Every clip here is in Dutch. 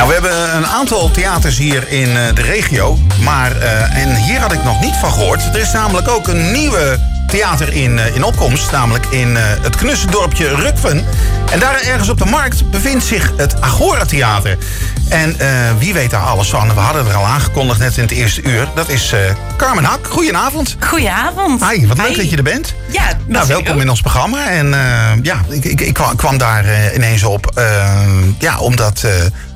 Nou, we hebben een aantal theaters hier in eh, de regio. Maar, eh, en hier had ik nog niet van gehoord. Er is namelijk ook een nieuwe theater in, eh, in opkomst. Namelijk in eh, het knusse dorpje Rukven. En daar ergens op de markt bevindt zich het Agora Theater. En wie weet daar alles van? We hadden er al aangekondigd net in het eerste uur. Dat is Carmen Hak. Goedenavond. Goedenavond. Hi, wat leuk Hi. dat je er bent. Ja, Nou, welkom ook. in ons programma. En ja, ik, ik, ik kwam- daar ineens op. ja, omdat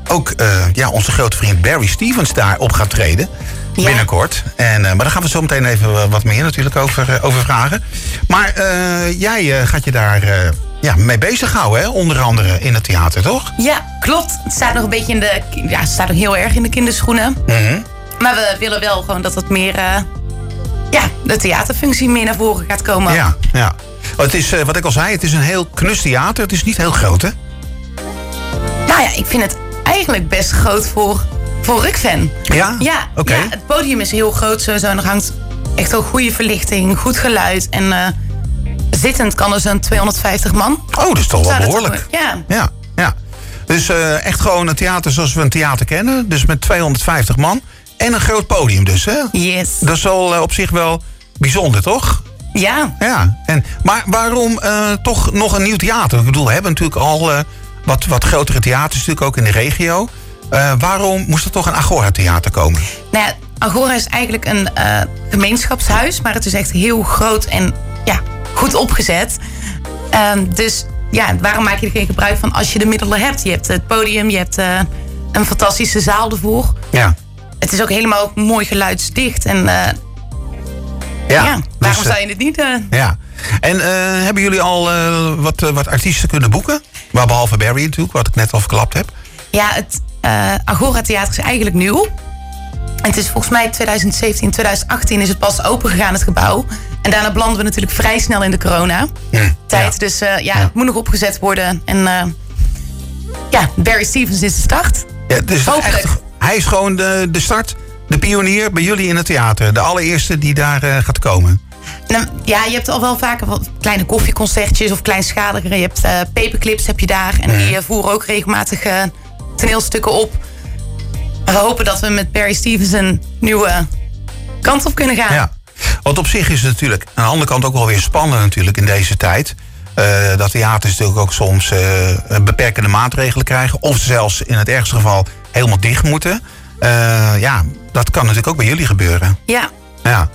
ook eh, ja, onze grote vriend Barry Stevens daar op gaat treden. Ja. Binnenkort. En, eh, maar daar gaan we zo meteen even wat meer natuurlijk over, eh, over vragen. Maar eh, jij eh, gaat je daar eh, ja, mee bezighouden, hè? onder andere in het theater, toch? Ja, klopt. Het staat nog een beetje in de. Ja, het staat nog heel erg in de kinderschoenen. Mhm. Maar we willen wel gewoon dat het meer. eh, ja, de theaterfunctie meer naar voren gaat komen. Ja, ja. Oh, het is, eh, wat ik al zei, het is een heel knus theater. Het is niet heel groot, hè? Nou ja, ik vind het eigenlijk best groot voor, voor Rukven. Ja? Ja, Oké. ja, het podium is heel groot sowieso. En er hangt echt ook goede verlichting, goed geluid. En eh, zittend kan er zo'n 250 man. Oh, dat is toch wel behoorlijk. Ja, Ja, ja. Dus eh, echt gewoon een theater zoals we een theater kennen. Dus met 250 man. En een groot podium dus, hè? yes. Dat is wel eh, op zich wel bijzonder, toch? Ja, Ja. En, maar waarom toch nog een nieuw theater? Ik bedoel, we hebben natuurlijk al wat, wat grotere theaters natuurlijk ook in de regio. Eh, waarom moest er toch een Agora-theater komen? Nou ja, Agora is eigenlijk een eh, gemeenschapshuis, maar het is echt heel groot en ja, goed opgezet. Ehm, dus ja, waarom maak je er geen gebruik van als je de middelen hebt? Je hebt het podium, je hebt eh, een fantastische zaal ervoor. Ja. Het is ook helemaal mooi geluidsdicht. En ja, waarom dus, eh, zou je het niet... eh, Ja. En hebben jullie al wat, wat artiesten kunnen boeken? Maar behalve Barry natuurlijk, wat ik net al verklapt heb. Ja, het eh, Agora Theater is eigenlijk nieuw. Het is volgens mij 2017, 2018 is het pas open gegaan, het gebouw. En daarna belanden we natuurlijk vrij snel in de corona-tijd. ja. Dus eh, ja, het moet nog opgezet worden. En eh, ja, Barry Stevens is de start. Ja, echt, hij is gewoon de, de start, de pionier bij jullie in het theater. De allereerste die daar gaat komen. Nou, ja, je hebt al wel vaker wat kleine koffieconcertjes of kleinschaligere. Je hebt eh paperclips heb je daar. En die eh, voeren ook regelmatig eh, toneelstukken op. We hopen dat we met Barry Stevens een nieuwe kant op kunnen gaan. Ja. Want op zich is het natuurlijk aan de andere kant ook wel weer spannend natuurlijk in deze tijd. Eh, dat theaters natuurlijk ook soms beperkende maatregelen krijgen. Of zelfs in het ergste geval helemaal dicht moeten. Ja, dat kan natuurlijk ook bij jullie gebeuren. Ja. Ja,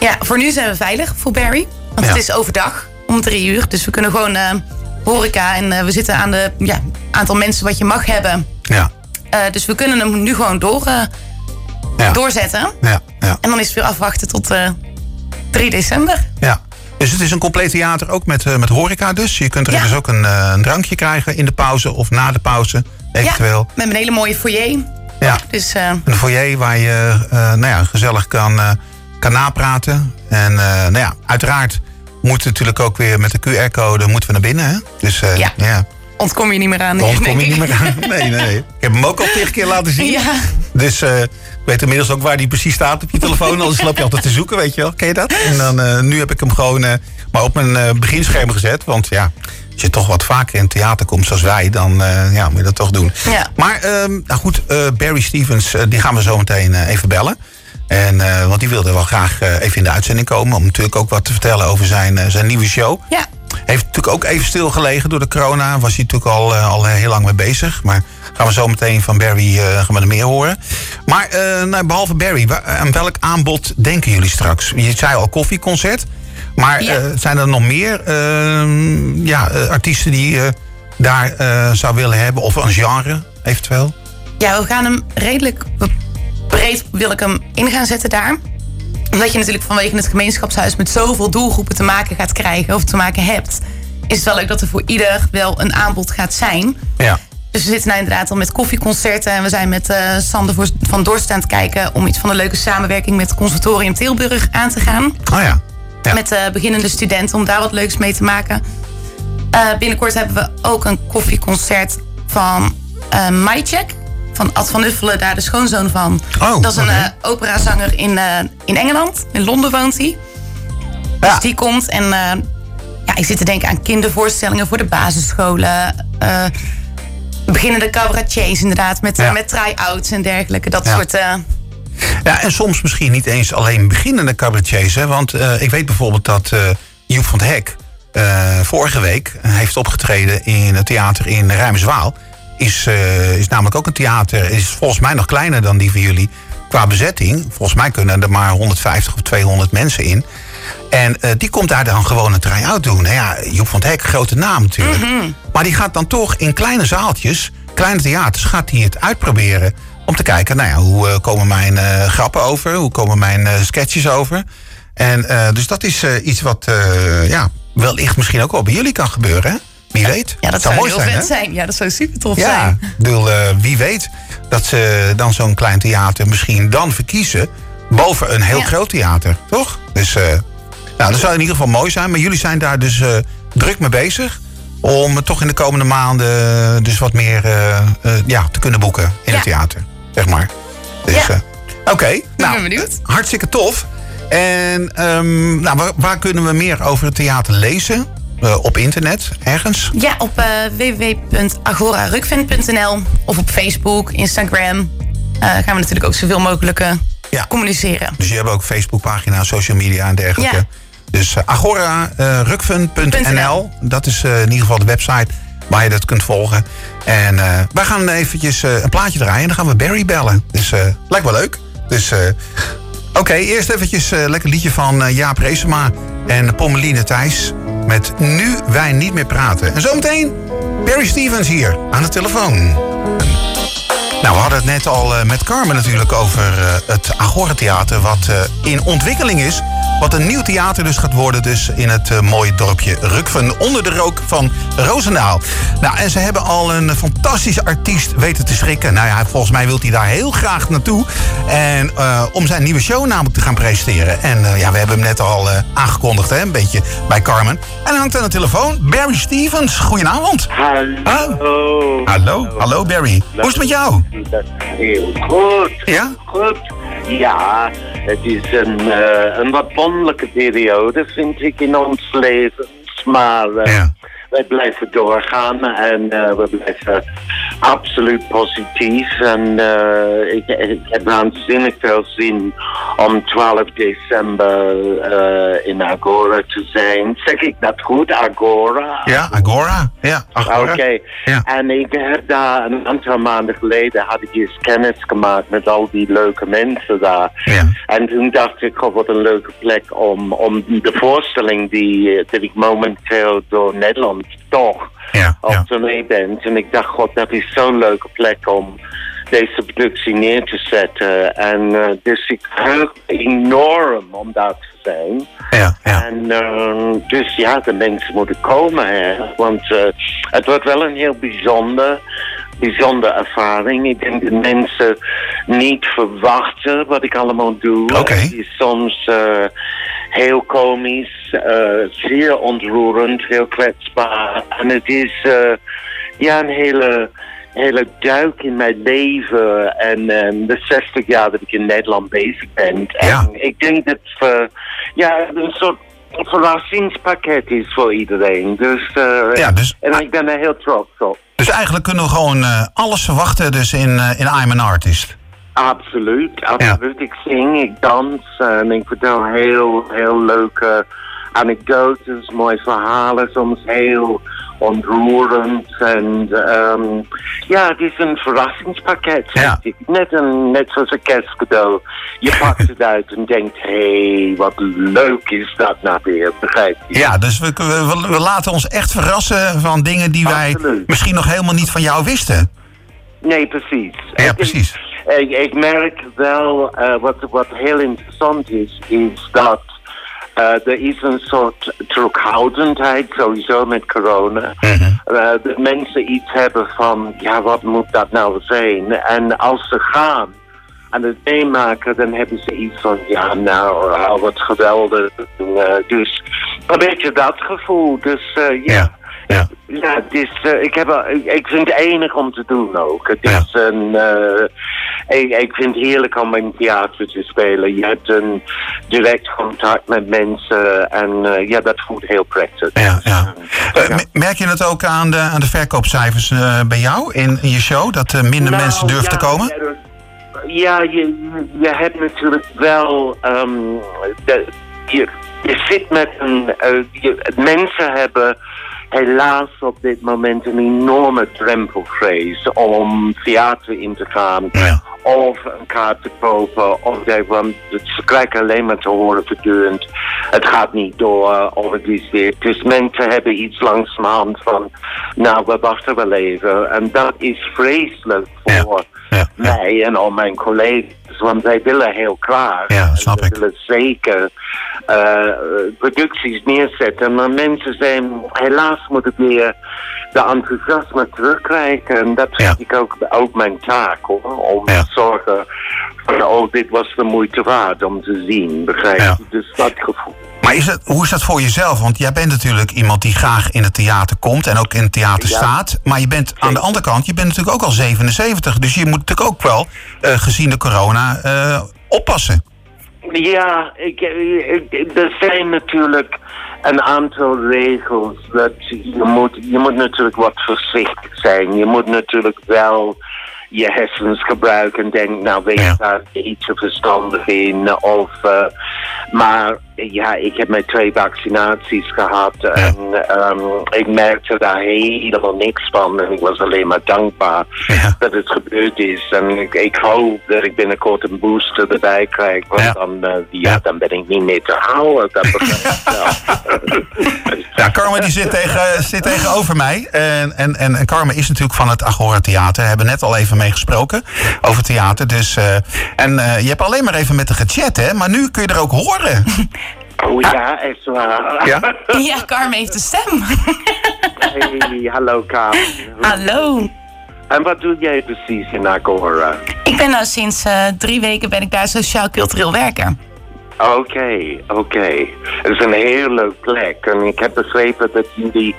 Ja, voor nu zijn we veilig voor Barry. Want Ja. het is overdag om drie uur. Dus we kunnen gewoon eh, horeca en eh, we zitten aan de ja, aantal mensen wat je mag hebben. ja, Eh, dus we kunnen hem nu gewoon door, ja. doorzetten. ja, ja, En dan is het weer afwachten tot eh 3 december. ja. Dus het is een compleet theater ook met, met horeca dus. Je kunt er Ja. dus ook een, een drankje krijgen in de pauze of na de pauze eventueel. Ja, met een hele mooie foyer. Ja. Dus Een foyer waar je nou ja, gezellig kan, kan napraten. En eh, nou ja, uiteraard moet natuurlijk ook weer met de QR-code moeten we naar binnen. Hè? Dus eh, Ja. ja, ontkom je niet meer aan. anders kom denk je niet meer aan. Nee, nee. Ik heb hem ook al tegen keer laten zien. Ja. Dus eh, ik weet inmiddels ook waar die precies staat op je telefoon. Anders loop je altijd te zoeken, weet je wel. Ken je dat? En dan, nu heb ik hem gewoon maar op mijn beginscherm gezet. Want ja, als je toch wat vaker in het theater komt zoals wij... dan ja, moet je dat toch doen. Ja. Maar ehm, nou goed, Barry Stevens, die gaan we zo meteen even bellen. En, eh, want die wilde wel graag eh, even in de uitzending komen... om natuurlijk ook wat te vertellen over zijn, eh, zijn nieuwe show. Ja. Heeft natuurlijk ook even stilgelegen door de corona. Was hij natuurlijk al, al heel lang mee bezig. Maar gaan we zo meteen van Barry gaan we er meer horen. Maar nou, behalve Barry, aan welk aanbod denken jullie straks? Je zei al koffieconcert. Maar Ja. zijn er nog meer eh, ja, artiesten die je daar zou willen hebben? Of een genre eventueel? ja, we gaan hem redelijk breed wil ik hem in gaan zetten daar. Omdat je natuurlijk vanwege het gemeenschapshuis met zoveel doelgroepen te maken gaat krijgen of te maken hebt. Is het wel leuk dat er voor ieder wel een aanbod gaat zijn. Ja. Dus we zitten nou inderdaad al met koffieconcerten. En we zijn met eh, Sander van Dorst aan het kijken... om iets van een leuke samenwerking met het Conservatorium Tilburg aan te gaan. Oh ja. ja. Met eh, beginnende studenten om daar wat leuks mee te maken. Eh, binnenkort hebben we ook een koffieconcert van Maicek. Van Ad van Uffelen, daar de schoonzoon van. Oh, dat is een eh, operazanger in, eh, in Engeland. In Londen woont hij. Ja. Dus die komt. En eh, ja, ik zit te denken aan kindervoorstellingen voor de basisscholen. eh, beginnende cabaretiers inderdaad. Met, Ja. met try-outs en dergelijke. Dat Ja. soort... Ja, en soms misschien niet eens alleen beginnende cabaretiers. Hè? Want ik weet bijvoorbeeld dat Joep van het Hek vorige week heeft opgetreden in het theater in Rijmswaal. Is, eh, is namelijk ook een theater, is volgens mij nog kleiner dan die van jullie qua bezetting. Volgens mij kunnen er maar 150 of 200 mensen in. En eh, die komt daar dan gewoon een try-out doen. Nou ja, Joep van het Hek, grote naam natuurlijk. Maar die gaat dan toch in kleine zaaltjes, kleine theaters, gaat hij het uitproberen. Om te kijken, nou ja, hoe eh, komen mijn grappen over? Hoe komen mijn sketches over? En dus dat is iets wat, ja, wellicht misschien ook wel bij jullie kan gebeuren, hè? Wie weet. ja, dat Zou zou mooi heel zijn, zijn. Ja, dat zou super tof Ja, zijn. ik bedoel, eh, wie weet dat ze dan zo'n klein theater misschien dan verkiezen boven een heel Ja. groot theater, toch? Dus eh, nou, dat zou in ieder geval mooi zijn. Maar jullie zijn daar dus eh, druk mee bezig om toch in de komende maanden dus wat meer ja, te kunnen boeken in Ja. het theater, zeg maar. Dus, Ja. Oké, nou, ben benieuwd. hartstikke tof. En ehm, nou, waar, waar kunnen we meer over het theater lezen? Eh, op internet, ergens? Ja, op www.agorarukvind.nl of op Facebook, Instagram. eh, gaan we natuurlijk ook zoveel mogelijk Ja. communiceren. Dus je hebt ook Facebookpagina, social media en dergelijke. Ja. Dus uh, agorarukfun.nl, dat is in ieder geval de website waar je dat kunt volgen. En wij gaan eventjes een plaatje draaien en dan gaan we Barry bellen. Dus lijkt wel leuk. Dus oké, eerst eventjes eh, lekker liedje van Jaap Reesema en Pommeline Thijs met Nu wij niet meer praten. En zometeen Barry Stevens hier aan de telefoon. Nou, we hadden het net al eh, met Carmen natuurlijk over eh, het Agora Theater... wat eh, in ontwikkeling is. Wat een nieuw theater dus gaat worden dus in het eh, mooie dorpje Rukven... onder de rook van Roosendaal. Nou, en ze hebben al een fantastische artiest weten te schrikken. Nou ja, volgens mij wil hij daar heel graag naartoe. En eh, om zijn nieuwe show namelijk te gaan presenteren. En eh, ja, we hebben hem net al aangekondigd, hè, een beetje bij Carmen. En hij hangt aan de telefoon. Barry Stevens, goedenavond. Hallo. Hallo, hallo Barry. Hoe is het met jou? Heel goed. Ja? Goed. Ja, het is een, eh, een wat wonderlijke periode, vind ik, in ons leven. Maar eh, Ja. wij blijven doorgaan en eh, we blijven absoluut positief. En eh, ik, ik heb waanzinnig veel zin om 12 december eh, in Agora te zijn. Zeg ik dat goed? Agora? Ja, Agora. Ja, Agora. Oké, Ja. en ik heb daar een aantal maanden geleden had ik eens kennis gemaakt met al die leuke mensen daar. Ja. En toen dacht ik, oh, wat een leuke plek om, om de voorstelling die, eh, dat ik momenteel door Nederland toch Ja, op ja. tournee ben. En ik dacht, god, dat is zo'n leuke plek om deze productie neer te zetten. En eh, dus ik heug me enorm om daar te zijn. Ja, ja. En eh, dus ja, de mensen moeten komen. Hè. Want eh, het wordt wel een heel bijzonder, bijzondere ervaring. Ik denk dat mensen niet verwachten wat ik allemaal doe. Het is soms heel komisch, eh, zeer ontroerend, heel kwetsbaar. En het is eh, ja, een hele hele duik in mijn leven en eh, de 60 jaar dat ik in Nederland bezig ben. Ja. En ik denk dat het ja, een soort verrassingspakket is voor iedereen. Dus, eh, Ja, dus- en ik ben er heel trots op. Dus eigenlijk kunnen we gewoon eh, alles verwachten dus in, eh, in I'm an Artist. Absoluut, absoluut. Ik zing, ik dans en ik vertel heel, heel leuke anekdotes, mooie verhalen, soms heel ontroerend. En ehm, ja, het is een verrassingspakket. Ja. Net, een, net zoals een kerstcadeau. Je pakt het uit en denkt, hé, hey, wat leuk is dat nou weer, begrijp je? Ja, dus we, we, we laten ons echt verrassen van dingen die wij misschien nog helemaal niet van jou wisten. Nee, precies. Ja, precies. Ik, ik merk wel, eh, wat, wat heel interessant is, is dat er is een soort terughoudendheid sowieso met corona. Mhm. Eh, dat mensen iets hebben van, ja, wat moet dat nou zijn? En als ze gaan aan het meemaken, dan hebben ze iets van, ja, nou, wat geweldig. Eh, dus een beetje dat gevoel. Dus eh, ja. Ja, ja. Ja, het is, eh, ik, heb, ik, vind het enig om te doen ook. Het Ja. is een, eh, Ik, ik vind het heerlijk om in theater te spelen. Je hebt een direct contact met mensen en eh, ja, dat voelt heel prettig. Ja, ja. Merk je het ook aan de, aan de verkoopcijfers bij jou in, in, je show? Dat er minder nou, mensen durven te komen? Ja, je, je hebt natuurlijk wel... Um, de, je, je zit met een... Je, mensen hebben helaas op dit moment een enorme drempelvrees om theater in te gaan. Ja. Of een kaart te kopen. Of want ze krijgen alleen maar te horen voortdurend. Het gaat niet door. Of het is weer. Dus mensen hebben iets langzamerhand van. Nou, we wachten wel even. En dat is vreselijk voor ja. Ja. mij en al mijn collega's. Want wij willen heel klaar. Ja, snap ik. willen zeker uh, producties neerzetten. Maar mensen zijn, helaas moet ik weer de enthousiasme terugkrijgen. En dat vind Ja. ik ook, ook mijn taak hoor. Om Ja. te zorgen van, oh, dit was de moeite waard om te zien. Begrijp je? Ja. Dus dat gevoel. Maar is het, hoe is dat voor jezelf? Want jij bent natuurlijk iemand die graag in het theater komt en ook in het theater Ja. staat. Maar je bent aan de andere kant, je bent natuurlijk ook al 77. Dus je moet natuurlijk ook wel, eh, gezien de corona, eh, oppassen. Ja, ik, ik- er zijn natuurlijk een aantal regels. Dat je, moet, je moet natuurlijk wat voorzichtig zijn. Je moet natuurlijk wel je hersens gebruiken en denken, nou weet Ja. je daar iets verstandig in. Of, eh, maar ja, ik heb mijn twee vaccinaties gehad en ehm, ik merkte daar helemaal niks van. En ik was alleen maar dankbaar Ja. dat het gebeurd is. En ik, ik hoop dat ik binnenkort een booster erbij krijg. Want Ja. dan, eh, ja, Ja. dan ben ik niet meer te houden. Dat. Ja, Carmen die zit, tegen, zit tegenover mij. En, en, en, en Carmen is natuurlijk van het Agora Theater. We hebben net al even mee gesproken over theater. Dus, eh, en eh, je hebt alleen maar even met haar gechat, hè? Maar nu kun je er ook horen. Oh ja, echt waar. Ja? Ja, Carmen heeft een stem. Hey, hallo Kamer. Hallo. En wat doe jij precies in Agora? Ik ben nou sinds eh, drie weken ben ik daar sociaal-cultureel werker. Oké, oké. Het is een heel leuk plek. En ik heb begrepen dat jullie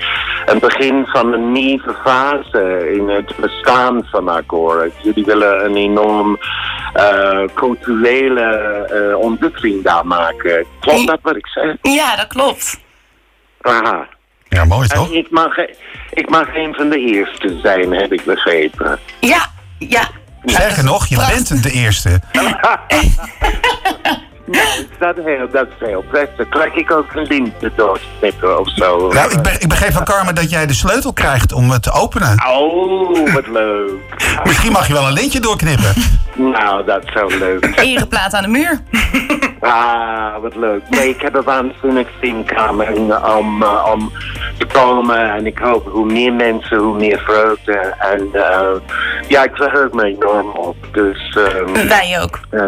een begin van een nieuwe fase in het bestaan van Agora. Jullie willen een enorm eh, culturele eh, ontwikkeling daar maken. Klopt dat wat ik zeg? Ja, dat klopt. Aha. Ja, mooi toch? En ik mag, ik mag een van de eerste zijn, heb ik begrepen. Ja, ja. Sterker nog, je bent de eerste. Dat, heel, dat is heel prettig. Krijg ik ook een link doorknippen of zo? Nou, ik, be- ik begreep van Carmen dat jij de sleutel krijgt om het te openen. Oh, wat leuk. Misschien mag je wel een lintje doorknippen. Nou, dat is zo leuk. Ereplaat aan de muur. Ah, wat leuk. Nee, ik heb er waanzinnig zin Carmen, om, uh, om te komen. En ik hoop hoe meer mensen, hoe meer vreugde. En uh, ja, ik verheug me enorm op. Dus, um, Wij ook. uh,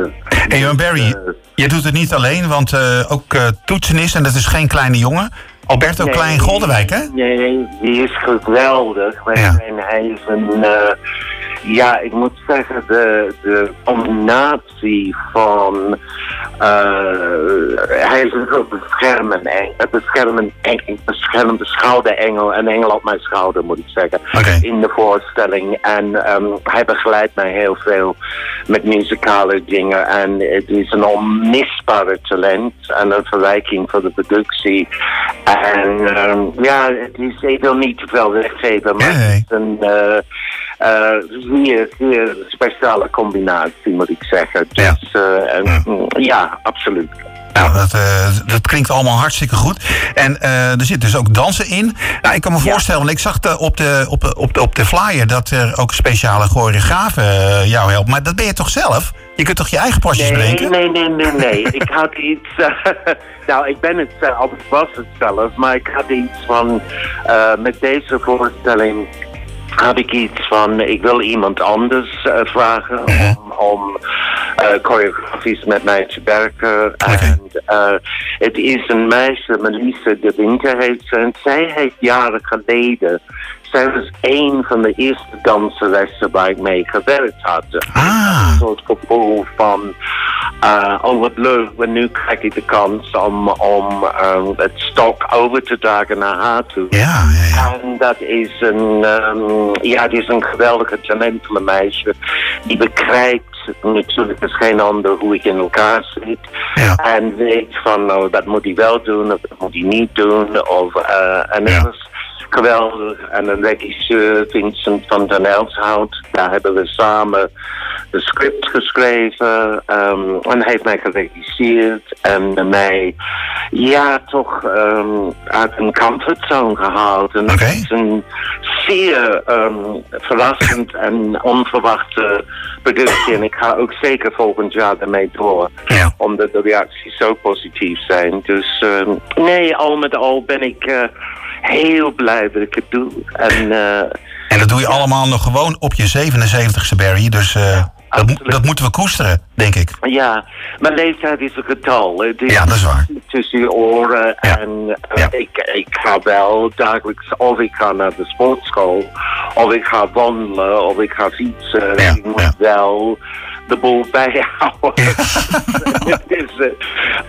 En Barry, uh, je doet het niet alleen, want uh, ook uh, toetsen is, en dat is geen kleine jongen. Alberto Nee. Klein Goldewijk, hè? Nee, die is geweldig. Ja. zijn, hij is een, eh, ja, ik moet zeggen, de, de combinatie van, eh, hij is een soort beschermend, eng- een beschermend, eng, beschermend beschouwde engel, een engel op mijn schouder moet ik zeggen, in de voorstelling. En ehm, hij begeleidt mij heel veel met muzikale dingen en het is een onmisbare talent en een verrijking voor de productie. En ehm, ja, het is, ik wil niet te veel weggeven, maar Nee. het is een eh, zeer, zeer speciale combinatie, moet ik zeggen. Ja. Dus eh, en, mm, ja, absoluut. Nou, dat, eh, dat klinkt allemaal hartstikke goed. En eh, er zit dus ook dansen in. Nou, ik kan me Ja. voorstellen, want ik zag de, op, de, op, de- op, de, op de flyer dat er ook speciale choreograaf eh, jou helpt. Maar dat ben je toch zelf? Je kunt toch je eigen pasjes Nee, bedenken? nee, nee, nee, nee. ik had iets. eh, nou, ik ben het zelf, was het zelf, maar ik had iets van. eh, met deze voorstelling had ik iets van. Ik wil iemand anders eh, vragen om, om eh, choreografisch met mij te werken. En eh, het is een meisje, Melissa de Winter heet ze. En zij heeft jaren geleden. Zij was een van de eerste danseressen waar ik mee gewerkt had Ah, een soort gevoel van, uh, oh wat leuk, maar nu krijg ik de kans om, om um, het stok over te dragen naar haar toe. ja, ja, ja. En dat is een, um, ja, het is een geweldige talentvolle meisje. Die begrijpt natuurlijk is geen ander hoe ik in elkaar zit. Ja. En weet van, nou, dat moet hij wel doen of dat moet hij niet doen. Of, eh, en het Ja. was geweldig. En een regisseur, Vincent van den Elshout, daar hebben we samen de script geschreven. ehm, en hij heeft mij geregisseerd en mij, ja, toch ehm, uit een comfortzone gehaald. En het is een zeer ehm, verrassend en onverwachte productie. En ik ga ook zeker volgend jaar ermee door. Ja. Omdat de reacties zo positief zijn. Dus nee, al met al ben ik eh, heel blij dat ik het doe. En eh, En dat doe je allemaal nog gewoon op je 77ste, Barry. Dus eh, dat, mo- dat moeten we koesteren, denk ik. ja, mijn leeftijd is een getal. Is Ja, dat is waar. Tussen je oren. Ja. En eh, Ja. ik, ik ga wel dagelijks, of ik ga naar de sportschool, of ik ga wandelen, of ik ga fietsen. Ja, Ik moet ja. wel de boel bijhouden. Is, eh,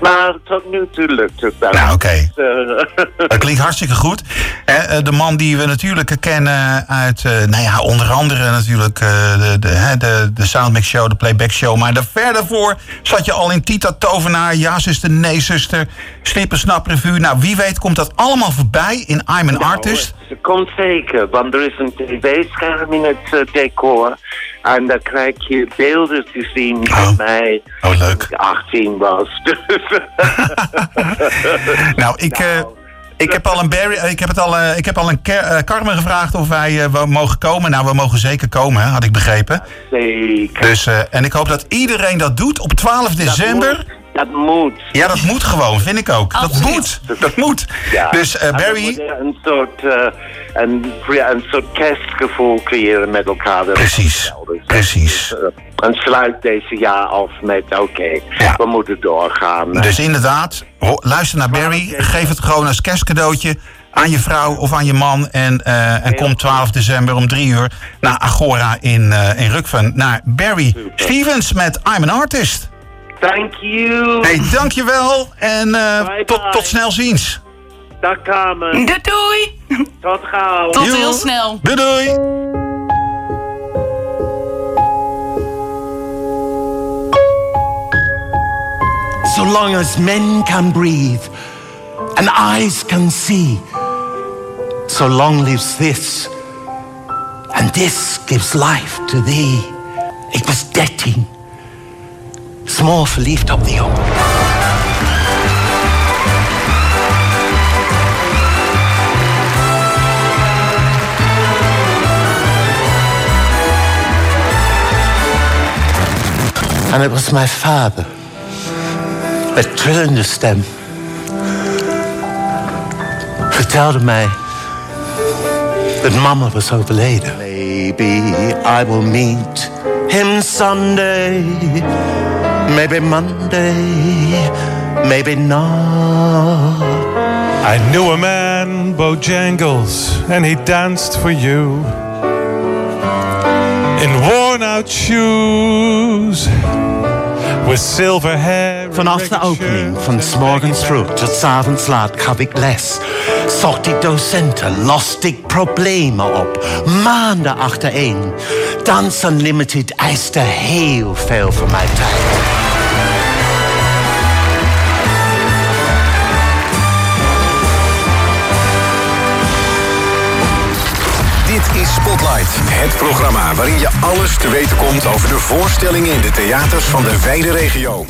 maar tot nu toe lukt het wel. Nou, oké. Dus, Dat klinkt hartstikke goed. Eh, eh, de man die we natuurlijk kennen uit, eh, nou ja, onder andere natuurlijk de, de, de, de Soundmix Show, de Playback Show. Maar daar verder voor zat je al in Tita Tovenaar, Ja Zuster, Nee Zuster, Snap Revue. Nou, wie weet komt dat allemaal voorbij in I'm an Artist. Het komt zeker, want er is een tv-scherm in het decor. En daar krijg je beelden te zien van Oh. mij Oh, leuk. toen ik 18 was. Dus, Nou, ik, eh, ik heb al een Barry, ik heb het al, eh, ik heb al een Ker- eh, Carmen gevraagd of wij eh, mogen komen. Nou, we mogen zeker komen, had ik begrepen. zeker. Dus, en ik hoop dat iedereen dat doet op 12 december. Dat moet. Ja, dat moet gewoon, vind ik ook. Dat Absoluut. moet. Dat moet. Ja. Dus eh, Barry. Een soort, eh, een, een soort kerstgevoel creëren met elkaar. Precies. Precies. Dus, eh, en sluit deze jaar af met, oké, Ja. we moeten doorgaan. Dus inderdaad, luister naar Barry. Geef het gewoon als kerstcadeautje aan je vrouw of aan je man. En, eh, en kom 12 december om 3 uur naar Agora in, eh in Rukven. Naar Barry Stevens met I'm an Artist. Thank you. Hey, dankjewel. En eh, Bye, tot, bye. tot snel ziens. Dag Carmen. Doei doei! Tot gauw. Tot Joe. heel snel. Doei doei. So long as men can breathe and eyes can see, so long lives this, and this gives life to thee. Ik was dertien, smal verliefd op de jongen. And it was my father met trillende stem vertelde mij that mama was over overleden. Maybe I will meet him Sunday, maybe Monday, maybe not. I knew a man, Bojangles, and he danced for you. In worn out shoes, with silver hair. Vanaf de opening van and 's morgens baggy vroeg tot 's avonds laat gaf ik les. Zocht ik docenten, lost ik problemen op. Maanden achtereen. Dance Unlimited eiste heel veel van mijn tijd. Het programma waarin je alles te weten komt over de voorstellingen in de theaters van de wijde regio.